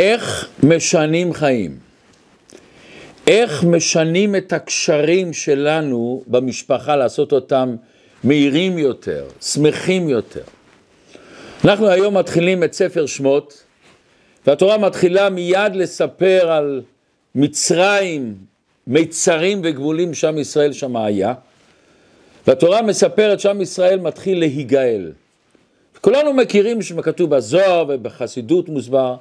איך משנים חיים? איך משנים את הקשרים שלנו במשפחה, לעשות אותם מהירים יותר, שמחים יותר? אנחנו היום מתחילים את ספר שמות, והתורה מתחילה מיד לספר על מצרים, מיצרים וגבולים, שם ישראל שם היה, והתורה מספרת שם ישראל מתחיל להיגאל. כולנו מכירים שכתוב בזוהר ובחסידות מוסבר,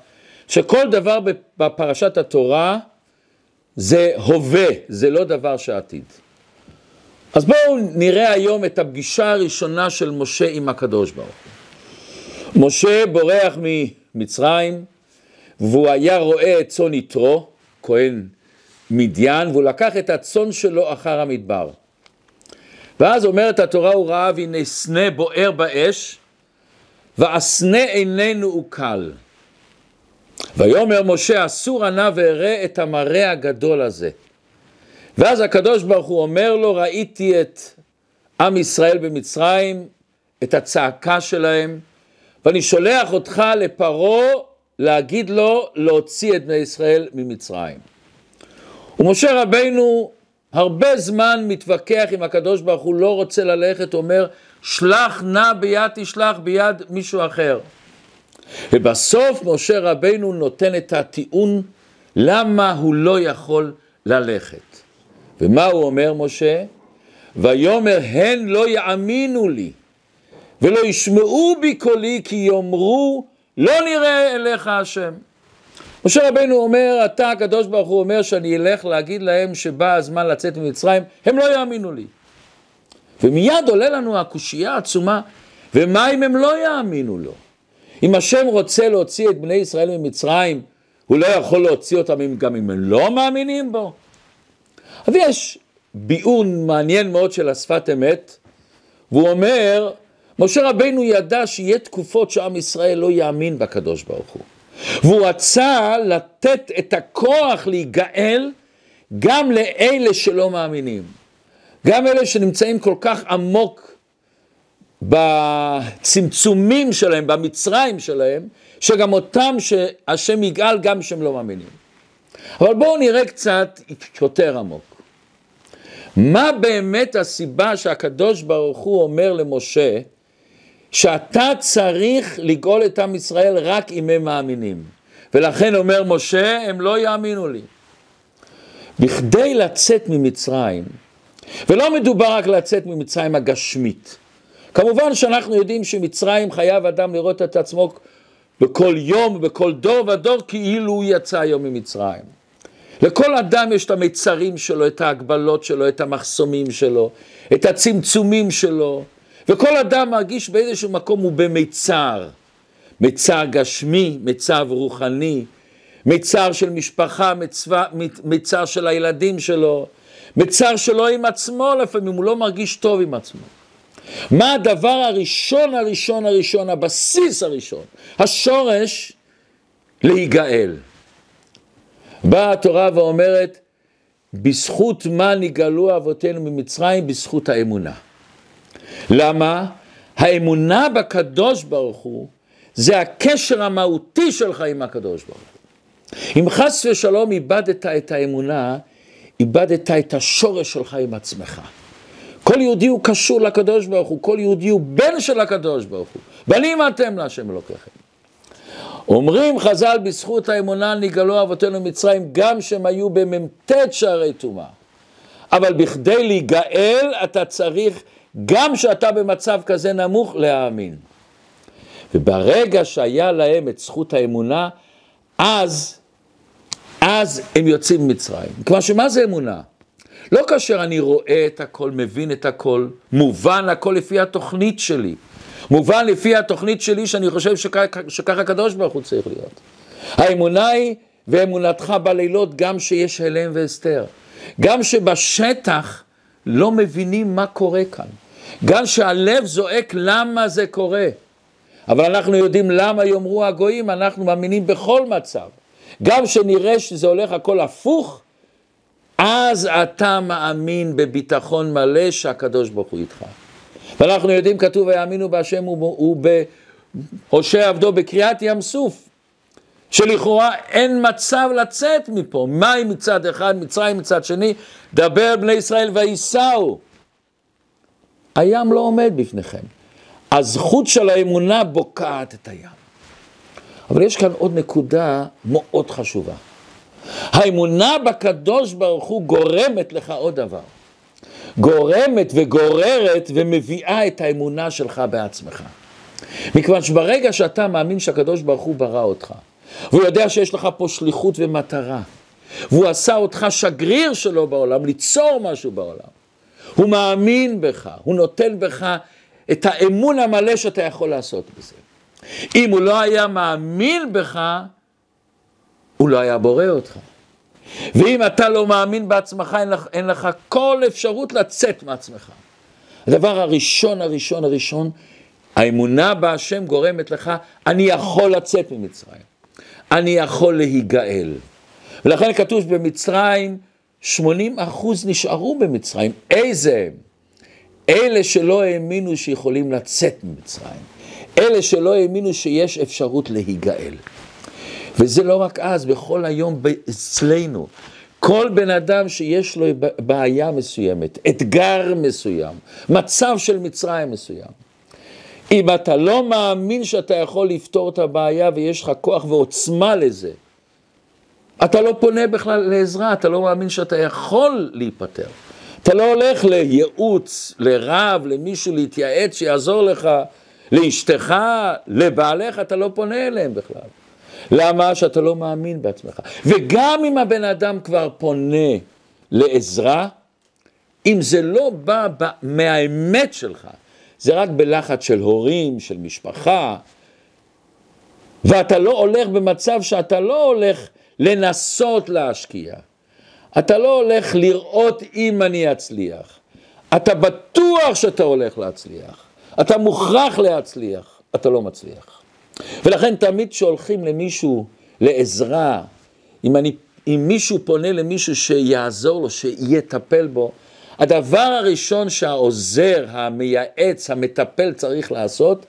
שכל דבר בפרשת התורה זה הווה, זה לא דבר שעתיד. אז בואו נראה היום את הפגישה הראשונה של משה עם הקדוש ברוך הוא. משה בורח ממצרים, והוא היה רואה את צאן יתרו, כהן מדיין, והוא לקח את הצאן שלו אחר המדבר. ואז אומרת התורה, הוא ראה והנה סנה בוער באש, והסנה איננו עוקל. ויאמר משה אסור ענה ואראה את המראה הגדול הזה. ואז הקדוש ברוך הוא אומר לו ראיתי את עם ישראל במצרים, את הצעקה שלהם, ואני שולח אותך לפרעה להגיד לו להוציא את בני ישראל ממצרים. ומשה רבינו הרבה זמן מתווכח עם הקדוש ברוך הוא, לא רוצה ללכת, אומר שלח נא ביד תשלח ביד מישהו אחר. ובסוף משה רבינו נותן את הטיעון למה הוא לא יכול ללכת. ומה הוא אומר משה? ויאמר הן לא יאמינו לי ולא ישמעו בי קולי כי יאמרו לא נראה אליך השם. משה רבינו אומר, אתה הקדוש ברוך הוא אומר שאני אלך להגיד להם שבא הזמן לצאת ממצרים, הם לא יאמינו לי. ומיד עולה לנו הקושייה העצומה, ומה אם הם לא יאמינו לו? אם השם רוצה להוציא את בני ישראל ממצרים, הוא לא יכול להוציא אותם גם אם הם לא מאמינים בו? אז יש ביאור מעניין מאוד של השפת אמת, והוא אומר, משה רבינו ידע שיהיה תקופות שעם ישראל לא יאמין בקדוש ברוך הוא. והוא רצה לתת את הכוח להיגאל גם לאלה שלא מאמינים. גם אלה שנמצאים כל כך עמוק בצמצומים שלהם, במצרים שלהם, שגם אותם שהשם יגאל גם שהם לא מאמינים. אבל בואו נראה קצת יותר עמוק. מה באמת הסיבה שהקדוש ברוך הוא אומר למשה שאתה צריך לגאול את עם ישראל רק אם הם מאמינים. ולכן אומר משה, הם לא יאמינו לי. בכדי לצאת ממצרים, ולא מדובר רק לצאת ממצרים הגשמית. כמובן שאנחנו יודעים שמצרים חייב אדם לראות את עצמו בכל יום, ובכל דור ודור, כאילו הוא יצא היום ממצרים. לכל אדם יש את המיצרים שלו, את ההגבלות שלו, את המחסומים שלו, את הצמצומים שלו, וכל אדם מרגיש באיזשהו מקום הוא במיצר. מיצר גשמי, מיצר רוחני, מיצר של משפחה, מצווה, מיצר של הילדים שלו, מיצר שלו עם עצמו לפעמים, הוא לא מרגיש טוב עם עצמו. מה הדבר הראשון הראשון הראשון, הבסיס הראשון, השורש להיגאל? באה התורה ואומרת, בזכות מה נגאלו אבותינו ממצרים? בזכות האמונה. למה? האמונה בקדוש ברוך הוא זה הקשר המהותי שלך עם הקדוש ברוך הוא. אם חס ושלום איבדת את האמונה, איבדת את השורש שלך עם עצמך. כל יהודי הוא קשור לקדוש ברוך הוא, כל יהודי הוא בן של הקדוש ברוך הוא. בנים אתם להשם אלוקיכם. אומרים חז"ל בזכות האמונה נגאלו אבותינו מצרים גם שהם היו במ"ט שערי טומאה. אבל בכדי להיגאל אתה צריך גם שאתה במצב כזה נמוך, להאמין. וברגע שהיה להם את זכות האמונה, אז, אז הם יוצאים ממצרים. כלומר שמה זה אמונה? לא כאשר אני רואה את הכל, מבין את הכל, מובן הכל לפי התוכנית שלי. מובן לפי התוכנית שלי שאני חושב שככה, שככה הקדוש ברוך הוא צריך להיות. האמונה היא, ואמונתך בלילות, גם שיש הלם והסתר. גם שבשטח לא מבינים מה קורה כאן. גם שהלב זועק למה זה קורה. אבל אנחנו יודעים למה יאמרו הגויים, אנחנו מאמינים בכל מצב. גם שנראה שזה הולך הכל הפוך, אז אתה מאמין בביטחון מלא שהקדוש ברוך הוא איתך. ואנחנו יודעים, כתוב ויאמינו בהשם ובהושע עבדו בקריאת ים סוף. שלכאורה אין מצב לצאת מפה. מים מצד אחד, מצרים מצד שני, דבר בני ישראל וייסעו. הים לא עומד בפניכם. הזכות של האמונה בוקעת את הים. אבל יש כאן עוד נקודה מאוד חשובה. האמונה בקדוש ברוך הוא גורמת לך עוד דבר. גורמת וגוררת ומביאה את האמונה שלך בעצמך. מכיוון שברגע שאתה מאמין שהקדוש ברוך הוא ברא אותך, והוא יודע שיש לך פה שליחות ומטרה, והוא עשה אותך שגריר שלו בעולם, ליצור משהו בעולם, הוא מאמין בך, הוא נותן בך את האמון המלא שאתה יכול לעשות בזה. אם הוא לא היה מאמין בך, הוא לא היה בורא אותך. ואם אתה לא מאמין בעצמך, אין לך, אין לך כל אפשרות לצאת מעצמך. הדבר הראשון, הראשון, הראשון, האמונה בהשם גורמת לך, אני יכול לצאת ממצרים. אני יכול להיגאל. ולכן כתוב במצרים, 80 אחוז נשארו במצרים. איזה הם? אלה שלא האמינו שיכולים לצאת ממצרים. אלה שלא האמינו שיש אפשרות להיגאל. וזה לא רק אז, בכל היום אצלנו. כל בן אדם שיש לו בעיה מסוימת, אתגר מסוים, מצב של מצרים מסוים. אם אתה לא מאמין שאתה יכול לפתור את הבעיה ויש לך כוח ועוצמה לזה, אתה לא פונה בכלל לעזרה, אתה לא מאמין שאתה יכול להיפטר. אתה לא הולך לייעוץ, לרב, למישהו להתייעץ שיעזור לך, לאשתך, לבעליך, אתה לא פונה אליהם בכלל. למה? שאתה לא מאמין בעצמך. וגם אם הבן אדם כבר פונה לעזרה, אם זה לא בא מהאמת שלך, זה רק בלחץ של הורים, של משפחה, ואתה לא הולך במצב שאתה לא הולך לנסות להשקיע. אתה לא הולך לראות אם אני אצליח. אתה בטוח שאתה הולך להצליח. אתה מוכרח להצליח, אתה לא מצליח. ולכן תמיד כשהולכים למישהו לעזרה, אם, אני, אם מישהו פונה למישהו שיעזור לו, שיטפל בו, הדבר הראשון שהעוזר, המייעץ, המטפל צריך לעשות,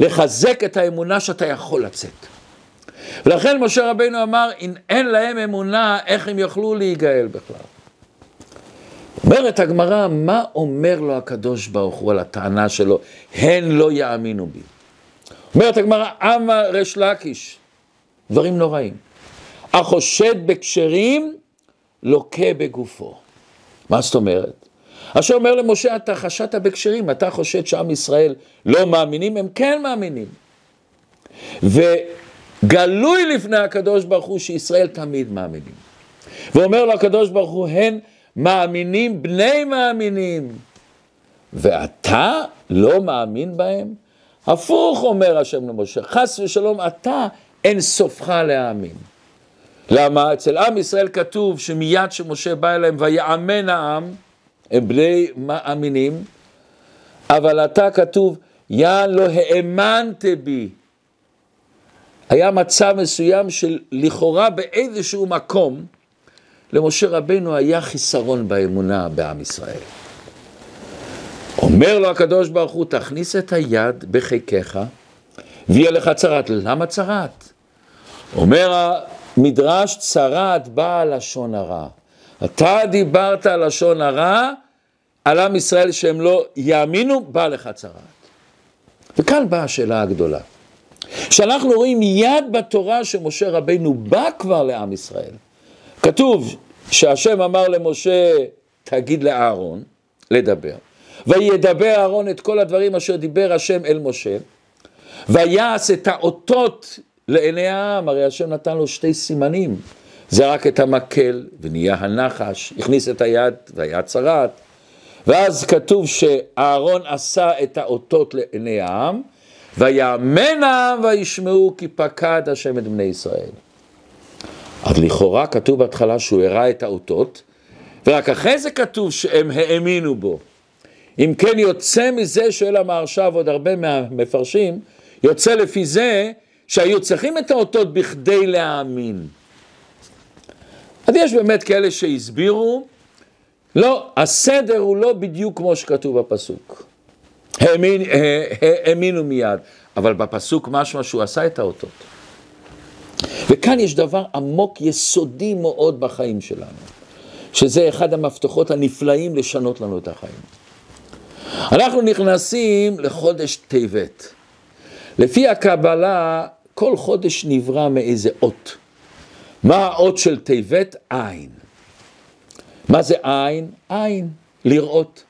לחזק את האמונה שאתה יכול לצאת. ולכן משה רבינו אמר, אם אין להם אמונה, איך הם יוכלו להיגאל בכלל? אומרת הגמרא, מה אומר לו הקדוש ברוך הוא על הטענה שלו, הן לא יאמינו בי. אומרת הגמרא, אמה ריש לקיש, דברים נוראים. החושד בכשרים, לוקה בגופו. מה זאת אומרת? אשר אומר למשה, אתה חשדת בכשרים, אתה חושד שעם ישראל לא מאמינים, הם כן מאמינים. וגלוי לפני הקדוש ברוך הוא שישראל תמיד מאמינים. ואומר לו הקדוש ברוך הוא, הן מאמינים בני מאמינים, ואתה לא מאמין בהם? הפוך אומר השם למשה, חס ושלום אתה אין סופך להאמין. למה? אצל עם ישראל כתוב שמיד שמשה בא אליהם ויאמן העם, הם בני מאמינים, אבל אתה כתוב, יא לא האמנת בי. היה מצב מסוים של לכאורה באיזשהו מקום, למשה רבנו היה חיסרון באמונה בעם ישראל. אומר לו הקדוש ברוך הוא, תכניס את היד בחיקך, ויהיה לך צרת. למה צרת? אומר המדרש, צרת באה לשון הרע. אתה דיברת לשון הרע על עם ישראל שהם לא יאמינו, בא לך צרת. וכאן באה השאלה הגדולה. כשאנחנו רואים יד בתורה שמשה רבינו בא כבר לעם ישראל, כתוב שהשם אמר למשה, תגיד לאהרון, לדבר. וידבר אהרון את כל הדברים אשר דיבר השם אל משה, ויעש את האותות לעיני העם, הרי השם נתן לו שתי סימנים, זרק את המקל ונהיה הנחש, הכניס את היד והיה צרת, ואז כתוב שאהרון עשה את האותות לעיני העם, ויאמן העם וישמעו כי פקד השם את בני ישראל. אז לכאורה כתוב בהתחלה שהוא הראה את האותות, ורק אחרי זה כתוב שהם האמינו בו. אם כן יוצא מזה, שואל המהרש"א ועוד הרבה מהמפרשים, יוצא לפי זה שהיו צריכים את האותות בכדי להאמין. אז יש באמת כאלה שהסבירו, לא, הסדר הוא לא בדיוק כמו שכתוב בפסוק. האמין, האמינו מיד, אבל בפסוק משמע שהוא עשה את האותות. וכאן יש דבר עמוק, יסודי מאוד בחיים שלנו, שזה אחד המפתחות הנפלאים לשנות לנו את החיים. אנחנו נכנסים לחודש טבת. לפי הקבלה, כל חודש נברא מאיזה אות. מה האות של טבת? עין. מה זה עין? עין, לראות.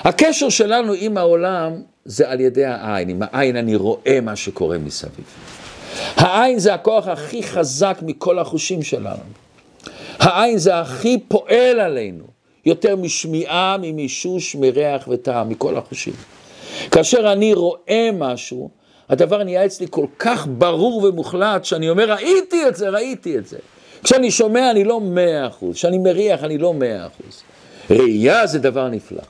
הקשר שלנו עם העולם זה על ידי העין. עם העין אני רואה מה שקורה מסביב. העין זה הכוח הכי חזק מכל החושים שלנו. העין זה הכי פועל עלינו, יותר משמיעה, ממישוש, מריח וטעם, מכל החושים. כאשר אני רואה משהו, הדבר נהיה אצלי כל כך ברור ומוחלט, שאני אומר, ראיתי את זה, ראיתי את זה. כשאני שומע אני לא מאה אחוז, כשאני מריח אני לא מאה אחוז. ראייה זה דבר נפלא.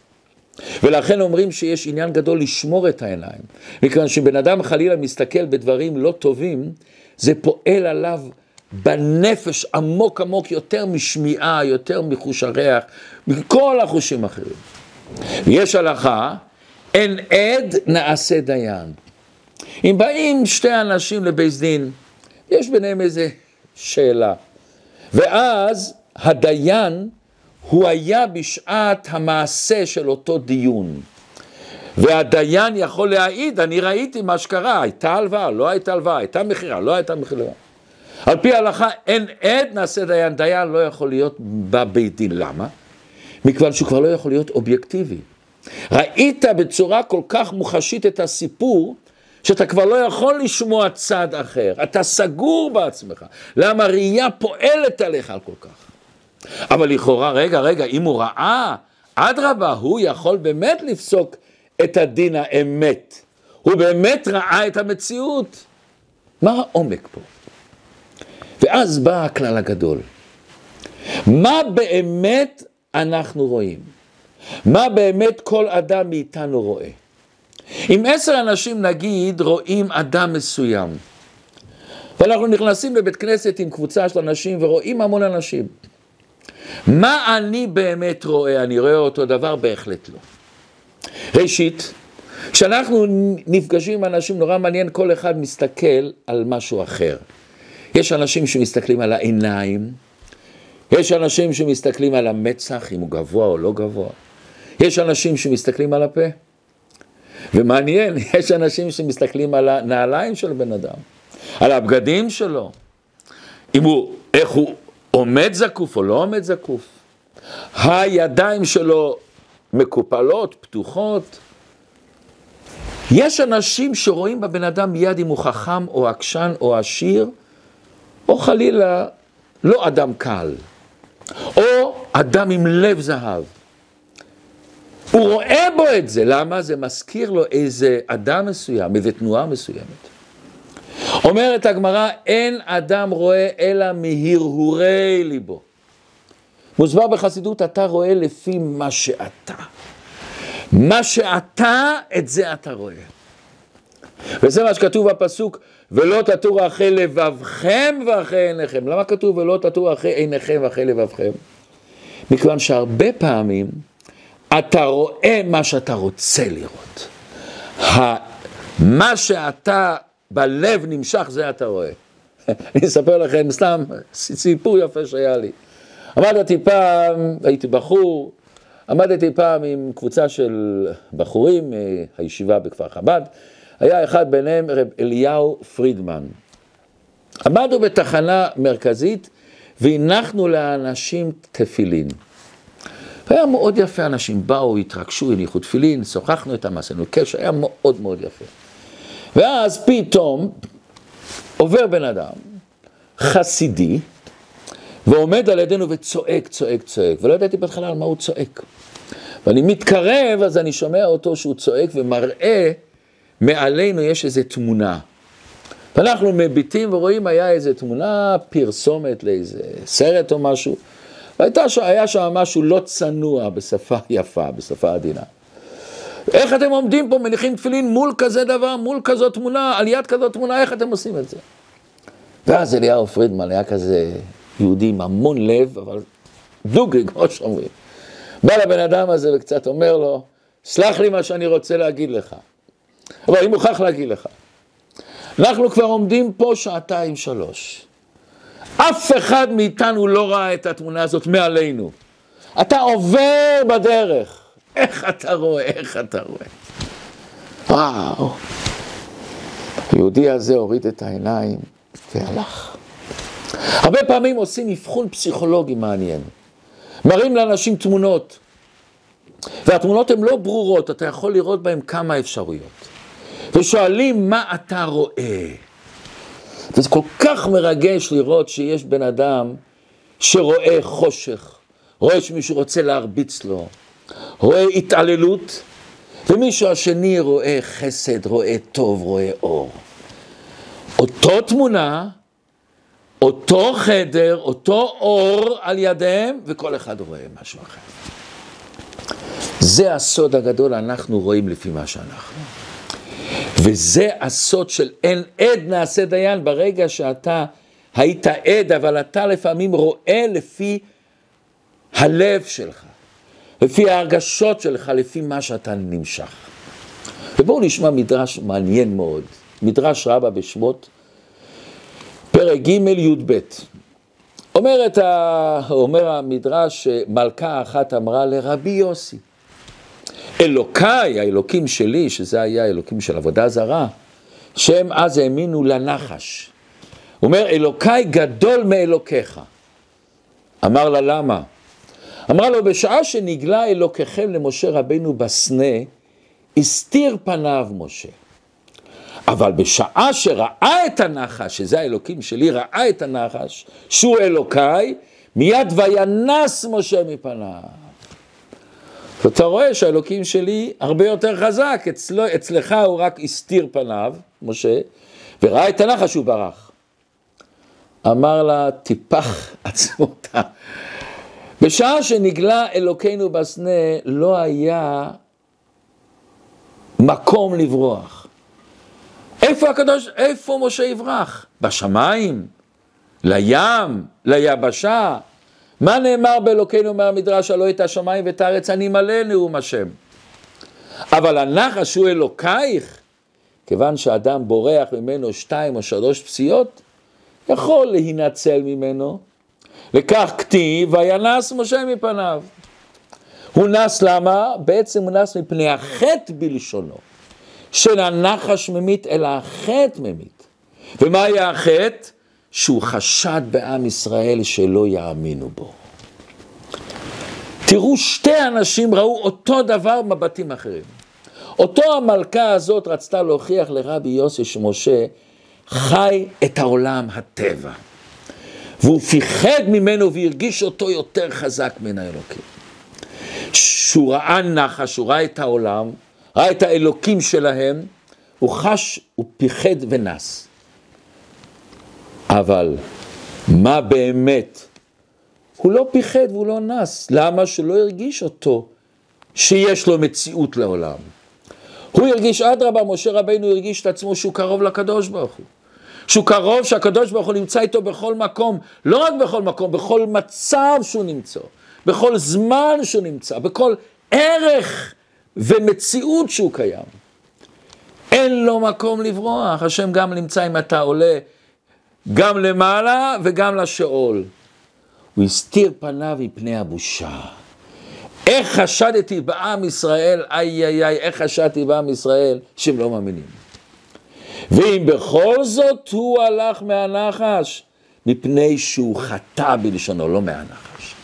ולכן אומרים שיש עניין גדול לשמור את העיניים. מכיוון שבן אדם חלילה מסתכל בדברים לא טובים, זה פועל עליו בנפש עמוק עמוק יותר משמיעה, יותר מחוש הריח, מכל החושים האחרים. ויש הלכה, אין עד נעשה דיין. אם באים שתי אנשים לבית דין, יש ביניהם איזה שאלה, ואז הדיין הוא היה בשעת המעשה של אותו דיון. והדיין יכול להעיד, אני ראיתי מה שקרה, הייתה הלוואה, לא הייתה הלוואה, הייתה מכירה, לא הייתה מכירה. על פי ההלכה אין עד נעשה דיין, דיין לא יכול להיות בבית דין, למה? מכיוון שהוא כבר לא יכול להיות אובייקטיבי. ראית בצורה כל כך מוחשית את הסיפור, שאתה כבר לא יכול לשמוע צד אחר, אתה סגור בעצמך. למה ראייה פועלת עליך על כל כך? אבל לכאורה, רגע, רגע, אם הוא ראה, אדרבה, הוא יכול באמת לפסוק את הדין האמת. הוא באמת ראה את המציאות. מה העומק פה? ואז בא הכלל הגדול. מה באמת אנחנו רואים? מה באמת כל אדם מאיתנו רואה? אם עשר אנשים נגיד רואים אדם מסוים, ואנחנו נכנסים לבית כנסת עם קבוצה של אנשים ורואים המון אנשים, מה אני באמת רואה? אני רואה אותו דבר? בהחלט לא. ראשית, כשאנחנו נפגשים עם אנשים, נורא מעניין, כל אחד מסתכל על משהו אחר. יש אנשים שמסתכלים על העיניים, יש אנשים שמסתכלים על המצח, אם הוא גבוה או לא גבוה, יש אנשים שמסתכלים על הפה, ומעניין, יש אנשים שמסתכלים על הנעליים של בן אדם, על הבגדים שלו, אם הוא, איך הוא עומד זקוף או לא עומד זקוף, הידיים שלו מקופלות, פתוחות. יש אנשים שרואים בבן אדם מיד אם הוא חכם או עקשן או עשיר, או חלילה לא אדם קל, או אדם עם לב זהב. הוא רואה בו את זה, למה? זה מזכיר לו איזה אדם מסוים, איזה תנועה מסוימת. אומרת הגמרא, אין אדם רואה אלא מהרהורי ליבו. מוסבר בחסידות, אתה רואה לפי מה שאתה. מה שאתה, את זה אתה רואה. וזה מה שכתוב בפסוק, ולא תטור אחרי לבבכם ואחרי עיניכם. למה כתוב ולא תטור אחרי עיניכם ואחרי לבבכם? מכיוון שהרבה פעמים אתה רואה מה שאתה רוצה לראות. מה שאתה בלב נמשך, זה אתה רואה. אני אספר לכם סתם סיפור יפה שהיה לי. עמדתי פעם, הייתי בחור, עמדתי פעם עם קבוצה של בחורים מהישיבה בכפר חב"ד, היה אחד ביניהם רב אליהו פרידמן. עמדנו בתחנה מרכזית והנחנו לאנשים תפילין. והיה מאוד יפה, אנשים באו, התרגשו, הניחו תפילין, שוחחנו איתם, עשינו קשר, היה מאוד מאוד יפה. ואז פתאום עובר בן אדם, חסידי, ועומד על ידינו וצועק, צועק, צועק, ולא ידעתי בהתחלה על מה הוא צועק. ואני מתקרב, אז אני שומע אותו שהוא צועק ומראה, מעלינו יש איזו תמונה. ואנחנו מביטים ורואים, היה איזו תמונה, פרסומת לאיזה סרט או משהו, והיה שם משהו לא צנוע בשפה יפה, בשפה עדינה. איך אתם עומדים פה, מניחים תפילין מול כזה דבר, מול כזאת תמונה, על יד כזאת תמונה, איך אתם עושים את זה? ואז אליהו פרידמן היה כזה יהודי עם המון לב, אבל דוגרי, כמו שאומרים. בא לבן אדם הזה וקצת אומר לו, סלח לי מה שאני רוצה להגיד לך, אבל אני מוכרח להגיד לך. אנחנו כבר עומדים פה שעתיים שלוש, אף אחד מאיתנו לא ראה את התמונה הזאת מעלינו. אתה עובר בדרך, איך אתה רואה, איך אתה רואה. וואו. היהודי הזה הוריד את העיניים והלך. הרבה פעמים עושים אבחון פסיכולוגי מעניין. מראים לאנשים תמונות, והתמונות הן לא ברורות, אתה יכול לראות בהן כמה אפשרויות. ושואלים מה אתה רואה. וזה כל כך מרגש לראות שיש בן אדם שרואה חושך, רואה שמישהו רוצה להרביץ לו, רואה התעללות, ומישהו השני רואה חסד, רואה טוב, רואה אור. אותו תמונה, אותו חדר, אותו אור על ידיהם, וכל אחד רואה משהו אחר. זה הסוד הגדול, אנחנו רואים לפי מה שאנחנו. וזה הסוד של אין עד נעשה דיין, ברגע שאתה היית עד, אבל אתה לפעמים רואה לפי הלב שלך, לפי ההרגשות שלך, לפי מה שאתה נמשך. ובואו נשמע מדרש מעניין מאוד, מדרש רבה בשמות, פרק ג' י"ב. אומרת, אומר המדרש, מלכה אחת אמרה לרבי יוסי, אלוקיי, האלוקים שלי, שזה היה האלוקים של עבודה זרה, שהם אז האמינו לנחש. הוא אומר, אלוקיי גדול מאלוקיך. אמר לה, למה? אמרה לו, בשעה שנגלה אלוקיכם למשה רבנו בסנה, הסתיר פניו משה. אבל בשעה שראה את הנחש, שזה האלוקים שלי, ראה את הנחש, שהוא אלוקיי, מיד וינס משה מפניו. ואתה רואה שהאלוקים שלי הרבה יותר חזק, אצלו, אצלך הוא רק הסתיר פניו, משה, וראה את הנחש הוא ברח. אמר לה, טיפח עצמותה. בשעה שנגלה אלוקינו בסנה, לא היה מקום לברוח. איפה הקדוש, איפה משה יברח? בשמיים? לים? ליבשה? מה נאמר באלוקינו מהמדרש, הלא את השמיים ואת הארץ אני מלא נאום השם. אבל הנחש הוא אלוקייך, כיוון שאדם בורח ממנו שתיים או שלוש פסיעות, יכול להינצל ממנו. וכך כתיב, וינס משה מפניו. הוא נס למה? בעצם הוא נס מפני החטא בלשונו. של הנחש ממית, אלא החטא ממית. ומה היה החטא? שהוא חשד בעם ישראל שלא יאמינו בו. תראו, שתי אנשים ראו אותו דבר מבטים אחרים. אותו המלכה הזאת רצתה להוכיח לרבי יוסי שמשה חי את העולם הטבע. והוא פיחד ממנו והרגיש אותו יותר חזק מן האלוקים. שהוא ראה נחש, הוא ראה את העולם, ראה את האלוקים שלהם, הוא חש, הוא פיחד ונס. אבל מה באמת? הוא לא פיחד והוא לא נס. למה? שלא הרגיש אותו שיש לו מציאות לעולם. הוא הרגיש, אדרבה, משה רבינו הרגיש את עצמו שהוא קרוב לקדוש ברוך הוא. שהוא קרוב, שהקדוש ברוך הוא נמצא איתו בכל מקום, לא רק בכל מקום, בכל מצב שהוא נמצא, בכל זמן שהוא נמצא, בכל ערך ומציאות שהוא קיים. אין לו מקום לברוח, השם גם נמצא אם אתה עולה גם למעלה וגם לשאול. הוא הסתיר פניו מפני הבושה. איך חשדתי בעם ישראל, איי איי איי, איך חשדתי בעם ישראל שהם לא מאמינים. ואם בכל זאת הוא הלך מהנחש, מפני שהוא חטא בלשונו, לא מהנחש.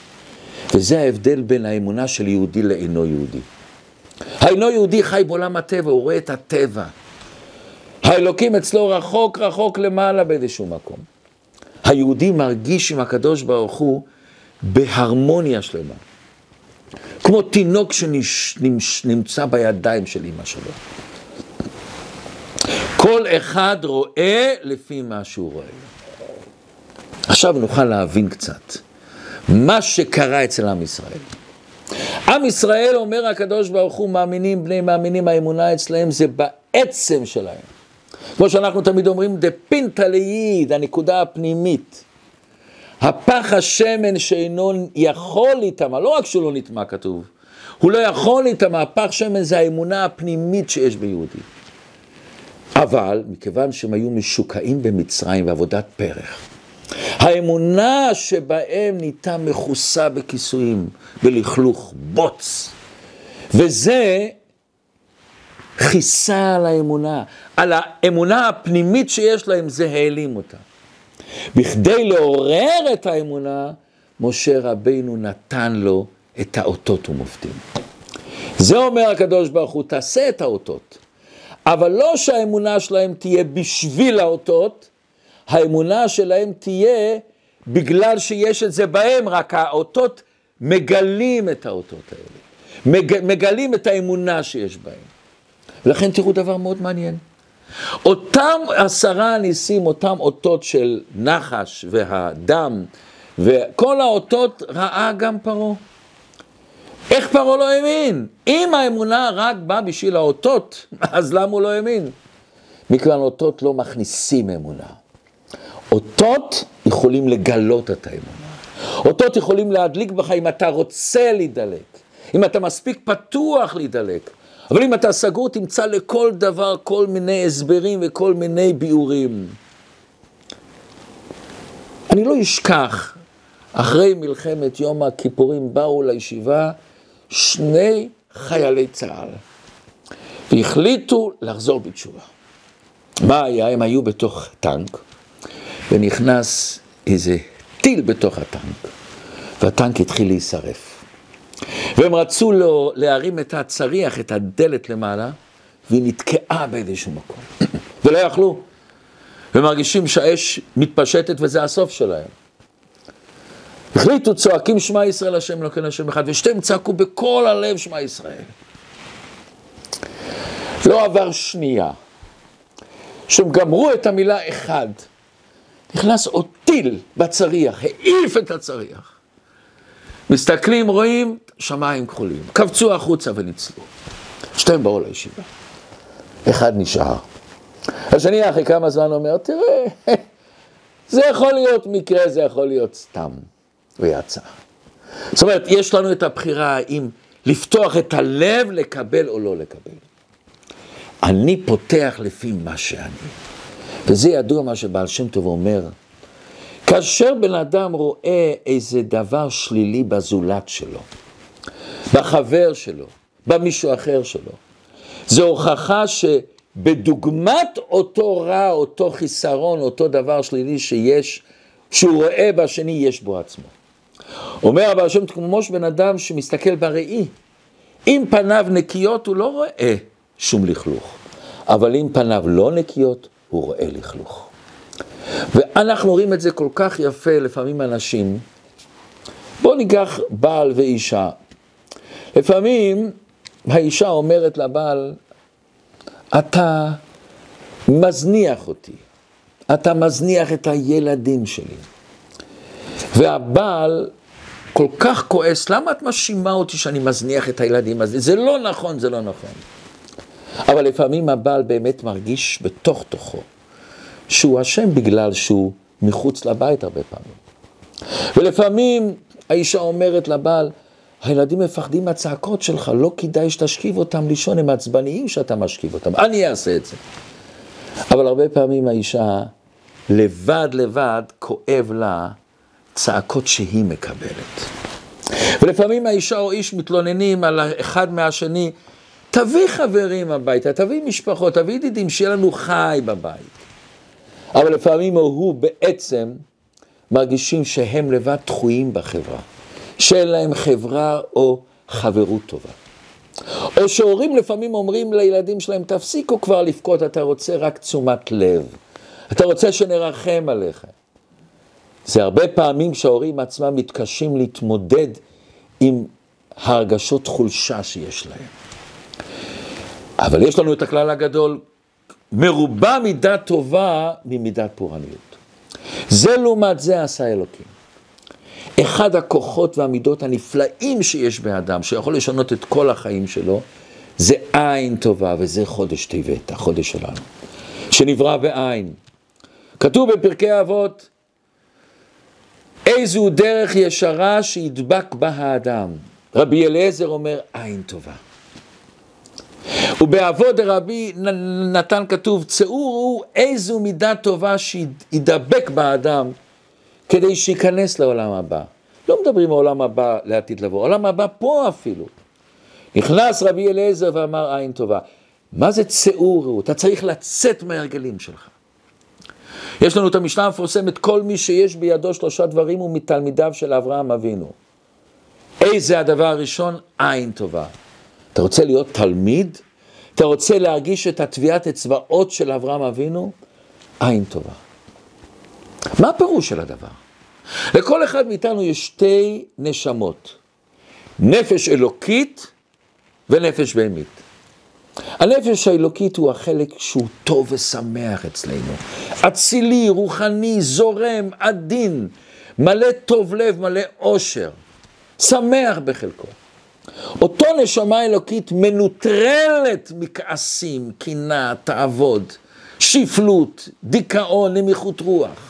וזה ההבדל בין האמונה של יהודי לאינו יהודי. האינו יהודי חי בעולם הטבע, הוא רואה את הטבע. האלוקים אצלו רחוק רחוק למעלה באיזשהו מקום. היהודי מרגיש עם הקדוש ברוך הוא בהרמוניה שלמה. כמו תינוק שנמצא בידיים של אמא שלו. כל אחד רואה לפי מה שהוא רואה. עכשיו נוכל להבין קצת מה שקרה אצל עם ישראל. עם ישראל, אומר הקדוש ברוך הוא, מאמינים, בני מאמינים, האמונה אצלהם זה בעצם שלהם. כמו שאנחנו תמיד אומרים, דה פינטה ליד, הנקודה הפנימית. הפח השמן שאינו יכול להיטמע, לא רק שהוא לא נטמע כתוב, הוא לא יכול להיטמע, הפח שמן זה האמונה הפנימית שיש ביהודי. אבל מכיוון שהם היו משוקעים במצרים בעבודת פרח, האמונה שבהם ניתה מכוסה בכיסויים, בלכלוך, בוץ. וזה כיסה על האמונה, על האמונה הפנימית שיש להם, זה העלים אותה. בכדי לעורר את האמונה, משה רבינו נתן לו את האותות ומופתים. זה אומר הקדוש ברוך הוא, תעשה את האותות, אבל לא שהאמונה שלהם תהיה בשביל האותות, האמונה שלהם תהיה בגלל שיש את זה בהם, רק האותות מגלים את האותות האלה, מג, מגלים את האמונה שיש בהם. ולכן תראו דבר מאוד מעניין. אותם עשרה ניסים, אותם אותות של נחש והדם, וכל האותות ראה גם פרעה. איך פרעה לא האמין? אם האמונה רק באה בשביל האותות, אז למה הוא לא האמין? מכיוון אותות לא מכניסים אמונה. אותות יכולים לגלות את האמונה. אותות יכולים להדליק בך אם אתה רוצה להידלק, אם אתה מספיק פתוח להידלק. אבל אם אתה סגור, תמצא לכל דבר כל מיני הסברים וכל מיני ביאורים. אני לא אשכח, אחרי מלחמת יום הכיפורים באו לישיבה שני חיילי צה"ל, והחליטו לחזור בתשובה. מה היה? הם היו בתוך טנק, ונכנס איזה טיל בתוך הטנק, והטנק התחיל להישרף. והם רצו לו להרים את הצריח, את הדלת למעלה, והיא נתקעה באיזשהו מקום, ולא יכלו. ומרגישים שהאש מתפשטת וזה הסוף שלהם. החליטו, צועקים שמע ישראל השם אלוקינו השם אחד, ושתיהם צעקו בכל הלב שמע ישראל. לא עבר שנייה, שהם גמרו את המילה אחד, נכנס עוד טיל בצריח, העיף את הצריח. מסתכלים, רואים, שמיים כחולים. קבצו החוצה וניצלו. שתיהם באו לישיבה. אחד נשאר. השני אחרי כמה זמן אומר, תראה, זה יכול להיות מקרה, זה יכול להיות סתם. ויצא. זאת אומרת, יש לנו את הבחירה האם לפתוח את הלב, לקבל או לא לקבל. אני פותח לפי מה שאני. וזה ידוע מה שבעל שם טוב אומר. כאשר בן אדם רואה איזה דבר שלילי בזולת שלו, בחבר שלו, במישהו אחר שלו, זו הוכחה שבדוגמת אותו רע, אותו חיסרון, אותו דבר שלילי שיש, שהוא רואה בשני, יש בו עצמו. אומר הבעל שם כמו בן אדם שמסתכל בראי, אם פניו נקיות הוא לא רואה שום לכלוך, אבל אם פניו לא נקיות, הוא רואה לכלוך. ואנחנו רואים את זה כל כך יפה לפעמים אנשים. בואו ניקח בעל ואישה. לפעמים האישה אומרת לבעל, אתה מזניח אותי, אתה מזניח את הילדים שלי. והבעל כל כך כועס, למה את מאשימה אותי שאני מזניח את הילדים הזה? זה לא נכון, זה לא נכון. אבל לפעמים הבעל באמת מרגיש בתוך תוכו שהוא אשם בגלל שהוא מחוץ לבית הרבה פעמים. ולפעמים האישה אומרת לבעל, הילדים מפחדים מהצעקות שלך, לא כדאי שתשכיב אותם לישון, הם עצבניים שאתה משכיב אותם, אני אעשה את זה. אבל הרבה פעמים האישה לבד לבד כואב לה צעקות שהיא מקבלת. ולפעמים האישה או איש מתלוננים על אחד מהשני, תביא חברים הביתה, תביא משפחות, תביא ידידים, שיהיה לנו חי בבית. אבל לפעמים הוא בעצם מרגישים שהם לבד דחויים בחברה, שאין להם חברה או חברות טובה. או שהורים לפעמים אומרים לילדים שלהם, תפסיקו כבר לבכות, אתה רוצה רק תשומת לב. אתה רוצה שנרחם עליך. זה הרבה פעמים שההורים עצמם מתקשים להתמודד עם הרגשות חולשה שיש להם. אבל יש לנו את הכלל הגדול, מרובה מידה טובה ממידת פורעניות. זה לעומת זה עשה אלוקים. אחד הכוחות והמידות הנפלאים שיש באדם, שיכול לשנות את כל החיים שלו, זה עין טובה, וזה חודש טבת, החודש שלנו, שנברא בעין. כתוב בפרקי אבות, איזו דרך ישרה שידבק בה האדם. רבי אליעזר אומר, עין טובה. ובאבות דרבי נתן כתוב, צאור הוא איזו מידה טובה שידבק באדם, כדי שייכנס לעולם הבא. לא מדברים העולם הבא לעתיד לבוא, העולם הבא פה אפילו. נכנס רבי אליעזר ואמר עין טובה. מה זה צאור? אתה צריך לצאת מההרגלים שלך. יש לנו את המשנה המפורסמת, כל מי שיש בידו שלושה דברים הוא מתלמידיו של אברהם אבינו. איזה הדבר הראשון? עין טובה. אתה רוצה להיות תלמיד? אתה רוצה להרגיש את הטביעת אצבעות של אברהם אבינו? עין טובה. מה הפירוש של הדבר? לכל אחד מאיתנו יש שתי נשמות, נפש אלוקית ונפש בהמית. הנפש האלוקית הוא החלק שהוא טוב ושמח אצלנו. אצילי, רוחני, זורם, עדין, מלא טוב לב, מלא עושר, שמח בחלקו. אותו נשמה אלוקית מנוטרלת מכעסים, קנאה, תעבוד, שפלות, דיכאון, נמיכות רוח.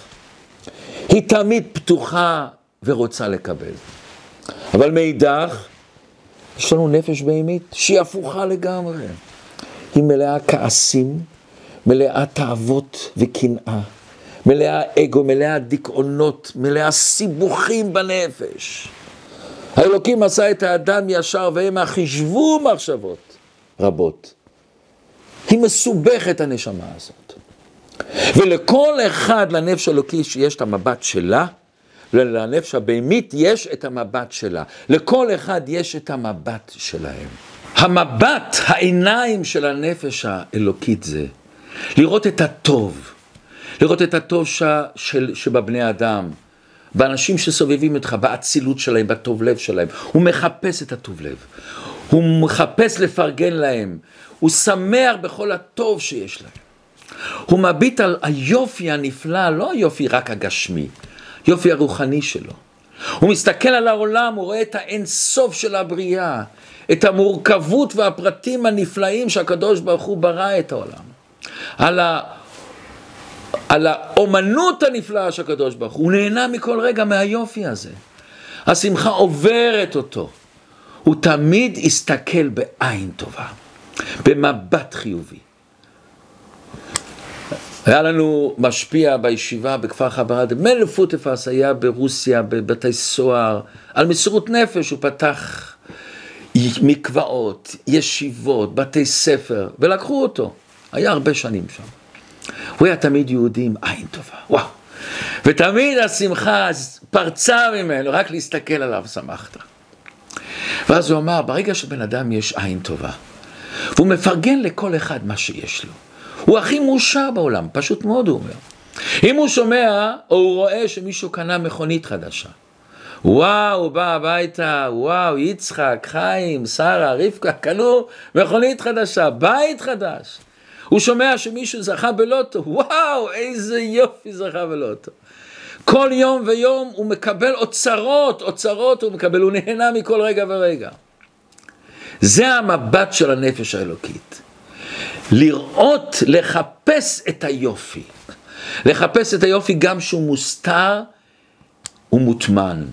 היא תמיד פתוחה ורוצה לקבל. אבל מאידך, יש לנו נפש בהמית שהיא הפוכה לגמרי. היא מלאה כעסים, מלאה תאוות וקנאה, מלאה אגו, מלאה דיכאונות, מלאה סיבוכים בנפש. האלוקים עשה את האדם ישר והם חישבו מחשבות רבות. היא מסובכת הנשמה הזאת. ולכל אחד לנפש האלוקי שיש את המבט שלה, ולנפש הבהמית יש את המבט שלה. לכל אחד יש את המבט שלהם. המבט, העיניים של הנפש האלוקית זה לראות את הטוב, לראות את הטוב ש, של, שבבני אדם, באנשים שסובבים אותך, באצילות שלהם, בטוב לב שלהם. הוא מחפש את הטוב לב, הוא מחפש לפרגן להם, הוא שמח בכל הטוב שיש להם. הוא מביט על היופי הנפלא, לא היופי רק הגשמי, יופי הרוחני שלו. הוא מסתכל על העולם, הוא רואה את האין סוף של הבריאה, את המורכבות והפרטים הנפלאים שהקדוש ברוך הוא ברא את העולם. על, ה... על האומנות הנפלאה של הקדוש ברוך הוא, הוא נהנה מכל רגע מהיופי הזה. השמחה עוברת אותו. הוא תמיד הסתכל בעין טובה, במבט חיובי. היה לנו משפיע בישיבה בכפר חברת, מלא פוטפס היה ברוסיה, בבתי סוהר, על מסירות נפש הוא פתח מקוואות, ישיבות, בתי ספר, ולקחו אותו. היה הרבה שנים שם. הוא היה תמיד יהודי עם עין טובה, וואו. ותמיד השמחה פרצה ממנו, רק להסתכל עליו שמחת. ואז הוא אמר, ברגע שבן אדם יש עין טובה, והוא מפרגן לכל אחד מה שיש לו, הוא הכי מאושר בעולם, פשוט מאוד הוא אומר. אם הוא שומע או הוא רואה שמישהו קנה מכונית חדשה, וואו, הוא בא הביתה, וואו, יצחק, חיים, שרה, רבקה, קנו מכונית חדשה, בית חדש. הוא שומע שמישהו זכה בלוטו, וואו, איזה יופי זכה בלוטו. כל יום ויום הוא מקבל אוצרות, אוצרות הוא מקבל, הוא נהנה מכל רגע ורגע. זה המבט של הנפש האלוקית. לראות, לחפש את היופי. לחפש את היופי גם שהוא מוסתר ומוטמן.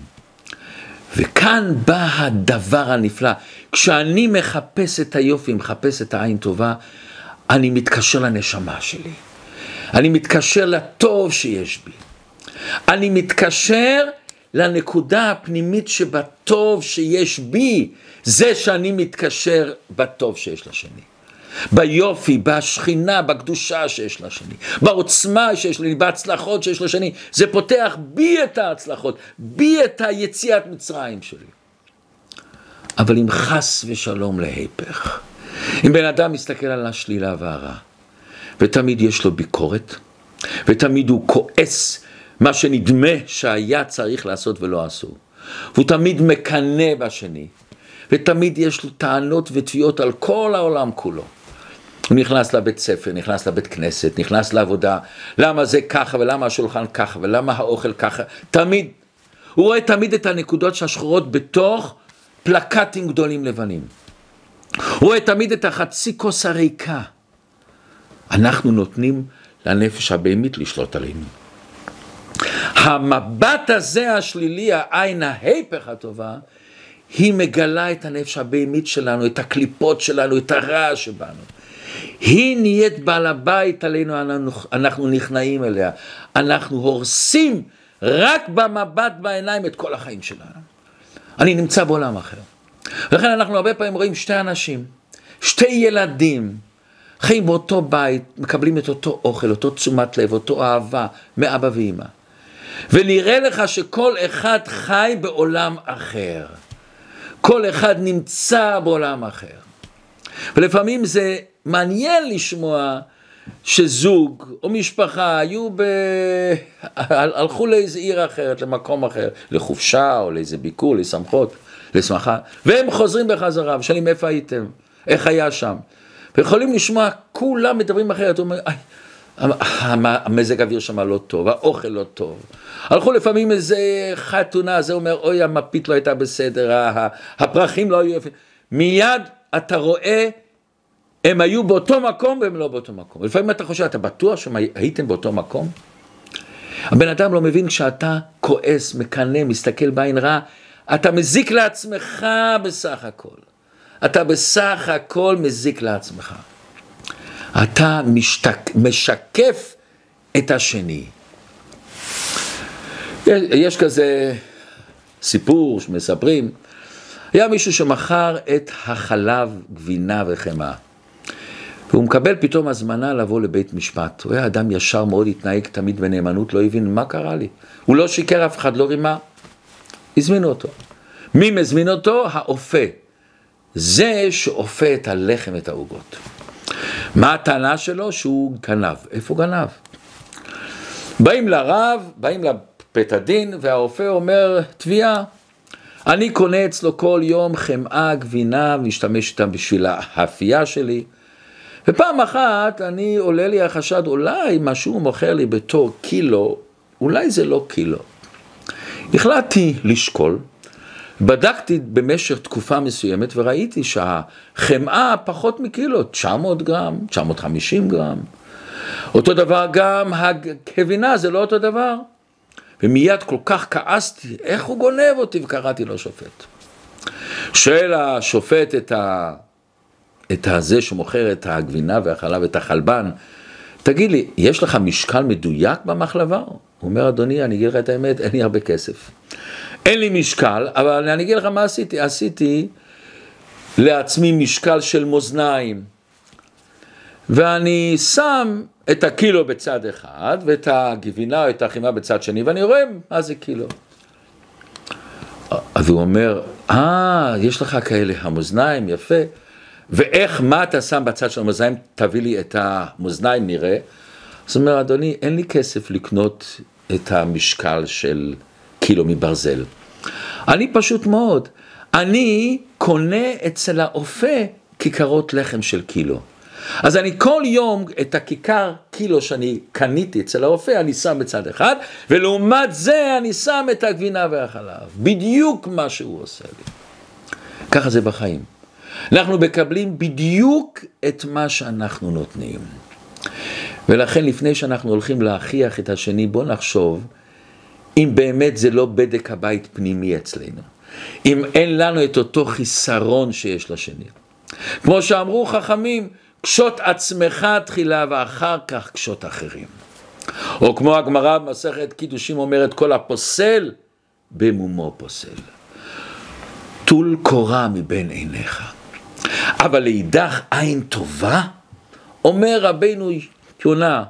וכאן בא הדבר הנפלא. כשאני מחפש את היופי, מחפש את העין טובה, אני מתקשר לנשמה שלי. אני מתקשר לטוב שיש בי. אני מתקשר לנקודה הפנימית שבטוב שיש בי, זה שאני מתקשר בטוב שיש לשני. ביופי, בשכינה, בקדושה שיש לשני, בעוצמה שיש לי, בהצלחות שיש לשני. זה פותח בי את ההצלחות, בי את היציאת מצרים שלי. אבל אם חס ושלום להיפך, אם בן אדם מסתכל על השלילה והרע, ותמיד יש לו ביקורת, ותמיד הוא כועס מה שנדמה שהיה צריך לעשות ולא עשו, והוא תמיד מקנא בשני, ותמיד יש לו טענות ותביעות על כל העולם כולו. הוא נכנס לבית ספר, נכנס לבית כנסת, נכנס לעבודה, למה זה ככה ולמה השולחן ככה ולמה האוכל ככה, תמיד. הוא רואה תמיד את הנקודות השחורות בתוך פלקטים גדולים לבנים. הוא רואה תמיד את החצי כוס הריקה. אנחנו נותנים לנפש הבהמית לשלוט עלינו. המבט הזה השלילי, העין ההיפך הטובה, היא מגלה את הנפש הבהמית שלנו, את הקליפות שלנו, את הרע שבנו. היא נהיית בעל הבית עלינו, אנחנו, נכנעים אליה. אנחנו הורסים רק במבט בעיניים את כל החיים שלנו. אני נמצא בעולם אחר. ולכן אנחנו הרבה פעמים רואים שתי אנשים, שתי ילדים, חיים באותו בית, מקבלים את אותו אוכל, אותו תשומת לב, אותו אהבה מאבא ואימא. ונראה לך שכל אחד חי בעולם אחר. כל אחד נמצא בעולם אחר. ולפעמים זה מעניין לשמוע שזוג או משפחה היו ב... הלכו לאיזה עיר אחרת, למקום אחר, לחופשה או לאיזה ביקור, לשמחות, לשמחה, והם חוזרים בחזרה ושואלים איפה הייתם, איך היה שם. ויכולים לשמוע, כולם מדברים אחרת, הוא אומר, המזג האוויר שם לא טוב, האוכל לא טוב. הלכו לפעמים איזה חתונה, זה אומר, אוי, המפית לא הייתה בסדר, הפרחים לא היו יפים. מיד אתה רואה, הם היו באותו מקום והם לא באותו מקום. לפעמים אתה חושב, אתה בטוח שהייתם באותו מקום? הבן אדם לא מבין כשאתה כועס, מקנא, מסתכל בעין רע, אתה מזיק לעצמך בסך הכל. אתה בסך הכל מזיק לעצמך. אתה משתק, משקף את השני. יש כזה סיפור שמספרים, היה מישהו שמכר את החלב, גבינה וחמאה. והוא מקבל פתאום הזמנה לבוא לבית משפט. הוא היה אדם ישר מאוד, התנהג תמיד בנאמנות, לא הבין מה קרה לי. הוא לא שיקר אף אחד, לא רימה. הזמינו אותו. מי מזמין אותו? האופה. זה שאופה את הלחם, את העוגות. מה הטענה שלו? שהוא גנב. איפה גנב? באים לרב, באים לבית הדין, והרופא אומר, תביעה. אני קונה אצלו כל יום חמאה, גבינה, ומשתמש איתם בשביל האפייה שלי. ופעם אחת אני עולה לי החשד, אולי מה שהוא מוכר לי בתור קילו, אולי זה לא קילו. החלטתי לשקול, בדקתי במשך תקופה מסוימת וראיתי שהחמאה פחות מקילו, 900 גרם, 950 גרם. אותו דבר גם הגבינה, זה לא אותו דבר. ומיד כל כך כעסתי, איך הוא גונב אותי? וקראתי לו שופט. שואל השופט את, ה... את הזה שמוכר את הגבינה והחלב, את החלבן, תגיד לי, יש לך משקל מדויק במחלבה? הוא אומר, אדוני, אני אגיד לך את האמת, אין לי הרבה כסף. אין לי משקל, אבל אני אגיד לך מה עשיתי, עשיתי לעצמי משקל של מאזניים, ואני שם את הקילו בצד אחד, ואת הגבינה או את החימה בצד שני, ואני רואה מה זה קילו. אז הוא אומר, אה, יש לך כאלה המאזניים, יפה. ואיך, מה אתה שם בצד של המאזניים? תביא לי את המאזניים, נראה. אז הוא אומר, אדוני, אין לי כסף לקנות את המשקל של קילו מברזל. אני פשוט מאוד, אני קונה אצל האופה כיכרות לחם של קילו. אז אני כל יום את הכיכר קילו שאני קניתי אצל האופה, אני שם בצד אחד, ולעומת זה אני שם את הגבינה והחלב. בדיוק מה שהוא עושה לי. ככה זה בחיים. אנחנו מקבלים בדיוק את מה שאנחנו נותנים. ולכן לפני שאנחנו הולכים להכריח את השני, בואו נחשוב אם באמת זה לא בדק הבית פנימי אצלנו. אם אין לנו את אותו חיסרון שיש לשני. כמו שאמרו חכמים, קשוט עצמך תחילה ואחר כך קשוט אחרים. או כמו הגמרא במסכת קידושים אומרת, כל הפוסל במומו פוסל. טול קורה מבין עיניך. אבל לאידך עין טובה, אומר רבינו יונה,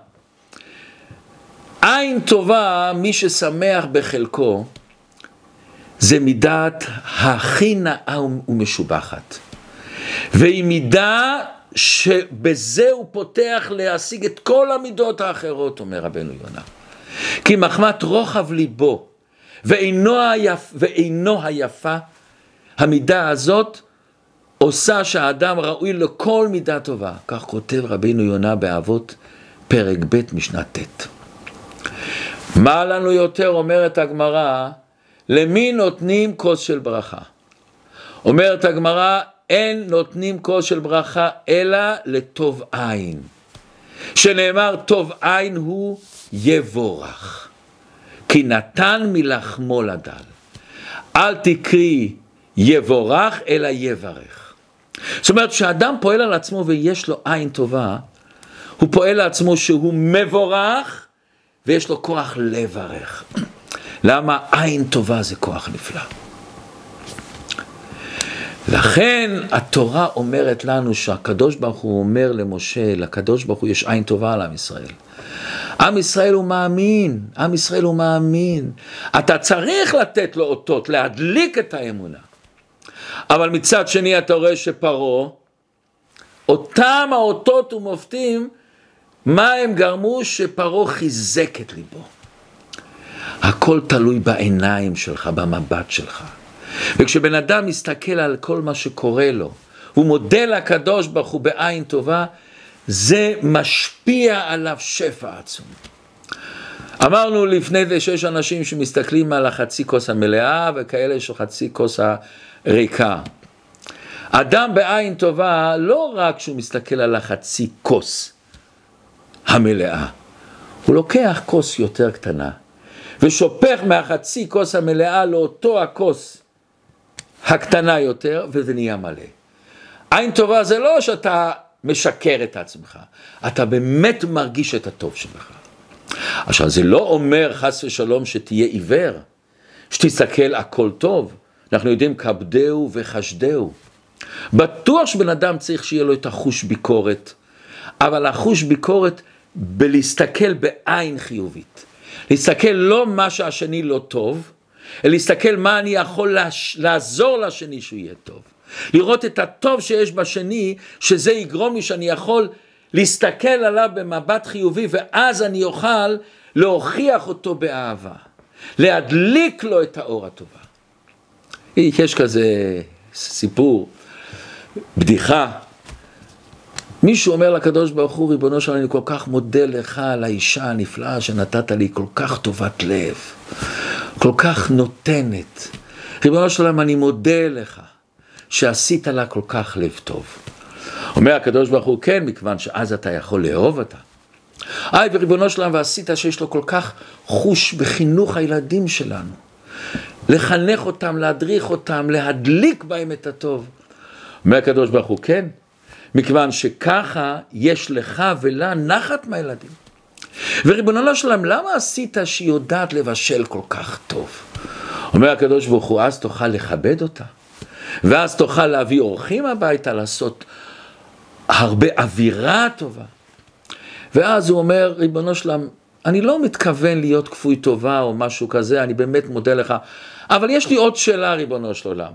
עין טובה, מי ששמח בחלקו, זה מידת הכי נאה ומשובחת. והיא מידה שבזה הוא פותח להשיג את כל המידות האחרות, אומר רבנו יונה. כי מחמת רוחב ליבו ואינו, היפ, ואינו היפה, המידה הזאת עושה שהאדם ראוי לכל מידה טובה. כך כותב רבינו יונה באבות, פרק ב' משנה ט'. מה לנו יותר, אומרת הגמרא, למי נותנים כוס של ברכה? אומרת הגמרא, אין נותנים כוס של ברכה אלא לטוב עין. שנאמר טוב עין הוא יבורך. כי נתן מלחמו לדל. אל תקרי יבורך אלא יברך. זאת אומרת, כשאדם פועל על עצמו ויש לו עין טובה, הוא פועל לעצמו שהוא מבורך ויש לו כוח לברך. למה עין טובה זה כוח נפלא. לכן התורה אומרת לנו שהקדוש ברוך הוא אומר למשה, לקדוש ברוך הוא יש עין טובה על עם ישראל. עם ישראל הוא מאמין, עם ישראל הוא מאמין. אתה צריך לתת לו אותות, להדליק את האמונה. אבל מצד שני אתה רואה שפרעה, אותם האותות ומופתים, מה הם גרמו? שפרעה חיזק את ליבו. הכל תלוי בעיניים שלך, במבט שלך. וכשבן אדם מסתכל על כל מה שקורה לו, הוא מודה לקדוש ברוך הוא בעין טובה, זה משפיע עליו שפע עצום. אמרנו לפני זה שיש אנשים שמסתכלים על החצי כוס המלאה וכאלה שחצי כוס הריקה. אדם בעין טובה, לא רק שהוא מסתכל על החצי כוס המלאה, הוא לוקח כוס יותר קטנה ושופך מהחצי כוס המלאה לאותו הכוס הקטנה יותר, וזה נהיה מלא. עין טובה זה לא שאתה משקר את עצמך, אתה באמת מרגיש את הטוב שלך. עכשיו, זה לא אומר חס ושלום שתהיה עיוור, שתסתכל הכל טוב. אנחנו יודעים כבדהו וחשדהו. בטוח שבן אדם צריך שיהיה לו את החוש ביקורת, אבל החוש ביקורת בלהסתכל בעין חיובית. להסתכל לא מה שהשני לא טוב, אלא להסתכל מה אני יכול לעזור לשני שהוא יהיה טוב. לראות את הטוב שיש בשני, שזה יגרום לי שאני יכול להסתכל עליו במבט חיובי, ואז אני אוכל להוכיח אותו באהבה. להדליק לו את האור הטובה. יש כזה סיפור, בדיחה. מישהו אומר לקדוש ברוך הוא, ריבונו שלנו, אני כל כך מודה לך על האישה הנפלאה שנתת לי, כל כך טובת לב, כל כך נותנת. ריבונו שלנו, אני מודה לך שעשית לה כל כך לב טוב. אומר הקדוש ברוך הוא, כן, מכיוון שאז אתה יכול לאהוב אותה. היי, וריבונו שלנו, ועשית שיש לו כל כך חוש בחינוך הילדים שלנו. לחנך אותם, להדריך אותם, להדליק בהם את הטוב. אומר הקדוש ברוך הוא, כן, מכיוון שככה יש לך ולה נחת מהילדים. וריבונו שלם, למה עשית שהיא יודעת לבשל כל כך טוב? אומר הקדוש ברוך הוא, אז תוכל לכבד אותה, ואז תוכל להביא אורחים הביתה, לעשות הרבה אווירה טובה. ואז הוא אומר, ריבונו שלם, אני לא מתכוון להיות כפוי טובה או משהו כזה, אני באמת מודה לך, אבל יש לי עוד שאלה, ריבונו של עולם.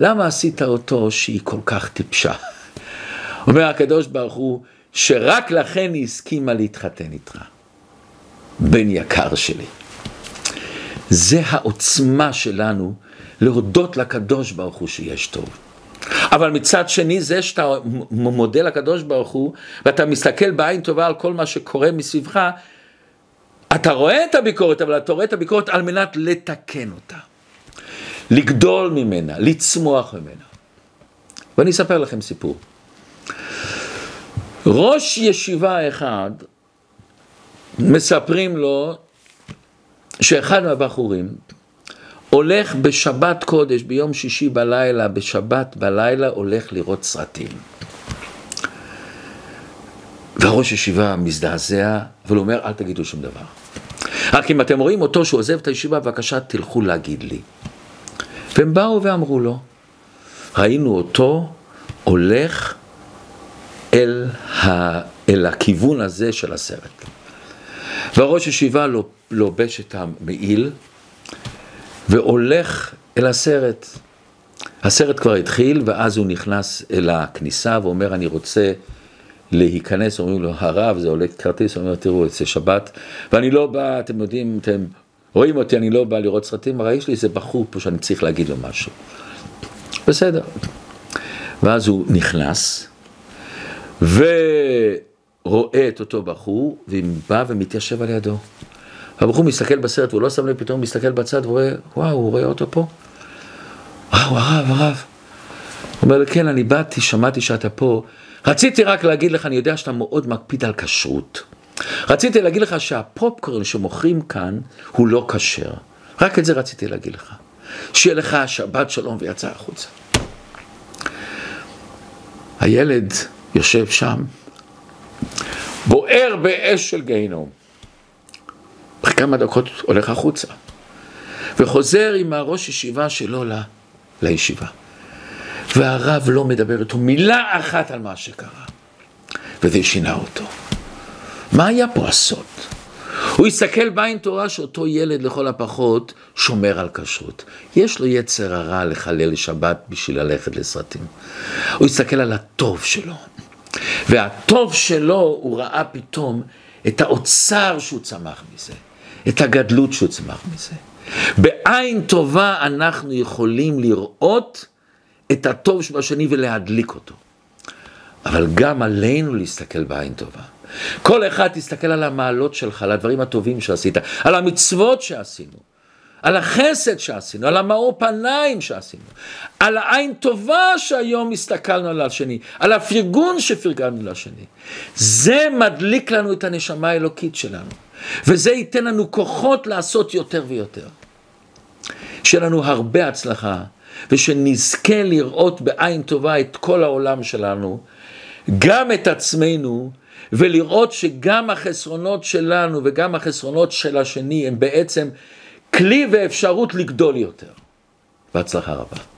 למה עשית אותו שהיא כל כך טיפשה? אומר הקדוש ברוך הוא, שרק לכן היא הסכימה להתחתן איתך. בן יקר שלי. זה העוצמה שלנו להודות לקדוש ברוך הוא שיש טוב. אבל מצד שני, זה שאתה מודה לקדוש ברוך הוא, ואתה מסתכל בעין טובה על כל מה שקורה מסביבך, אתה רואה את הביקורת, אבל אתה רואה את הביקורת על מנת לתקן אותה. לגדול ממנה, לצמוח ממנה. ואני אספר לכם סיפור. ראש ישיבה אחד, מספרים לו שאחד מהבחורים הולך בשבת קודש, ביום שישי בלילה, בשבת בלילה, הולך לראות סרטים. והראש ישיבה מזדעזע, אבל אומר, אל תגידו שום דבר. רק אם אתם רואים אותו שהוא עוזב את הישיבה, בבקשה תלכו להגיד לי. והם באו ואמרו לו, ראינו אותו הולך אל, ה, אל הכיוון הזה של הסרט. והראש ישיבה לובש את המעיל והולך אל הסרט. הסרט כבר התחיל ואז הוא נכנס אל הכניסה ואומר אני רוצה להיכנס, אומרים לו הרב זה עולה כרטיס, הוא אומר תראו זה שבת ואני לא בא, אתם יודעים, אתם רואים אותי, אני לא בא לראות סרטים, הרי יש לי איזה בחור פה שאני צריך להגיד לו משהו. בסדר. ואז הוא נכנס ורואה את אותו בחור, ובא ומתיישב על ידו. הבחור מסתכל בסרט, והוא לא שם לב, פתאום מסתכל בצד ורואה, וואו, הוא רואה אותו פה. וואו, הרב, הרב. הוא אומר כן, אני באתי, שמעתי שאתה פה. רציתי רק להגיד לך, אני יודע שאתה מאוד מקפיד על כשרות. רציתי להגיד לך שהפופקורן שמוכרים כאן הוא לא כשר. רק את זה רציתי להגיד לך. שיהיה לך שבת שלום ויצא החוצה. הילד יושב שם, בוער באש של גיהינום. כמה דקות הולך החוצה, וחוזר עם הראש ישיבה שלו ל, לישיבה. והרב לא מדבר איתו מילה אחת על מה שקרה, וזה שינה אותו. מה היה פה הסוד? הוא יסתכל בעין תורה שאותו ילד לכל הפחות שומר על כשרות. יש לו יצר הרע לחלל שבת בשביל ללכת לסרטים. הוא יסתכל על הטוב שלו. והטוב שלו, הוא ראה פתאום את האוצר שהוא צמח מזה, את הגדלות שהוא צמח מזה. בעין טובה אנחנו יכולים לראות את הטוב שבשני ולהדליק אותו. אבל גם עלינו להסתכל בעין טובה. כל אחד תסתכל על המעלות שלך, על הדברים הטובים שעשית, על המצוות שעשינו, על החסד שעשינו, על המאור פניים שעשינו, על העין טובה שהיום הסתכלנו על השני, על הפרגון שפרגנו לשני. זה מדליק לנו את הנשמה האלוקית שלנו, וזה ייתן לנו כוחות לעשות יותר ויותר. שיהיה לנו הרבה הצלחה, ושנזכה לראות בעין טובה את כל העולם שלנו, גם את עצמנו, ולראות שגם החסרונות שלנו וגם החסרונות של השני הם בעצם כלי ואפשרות לגדול יותר. בהצלחה רבה.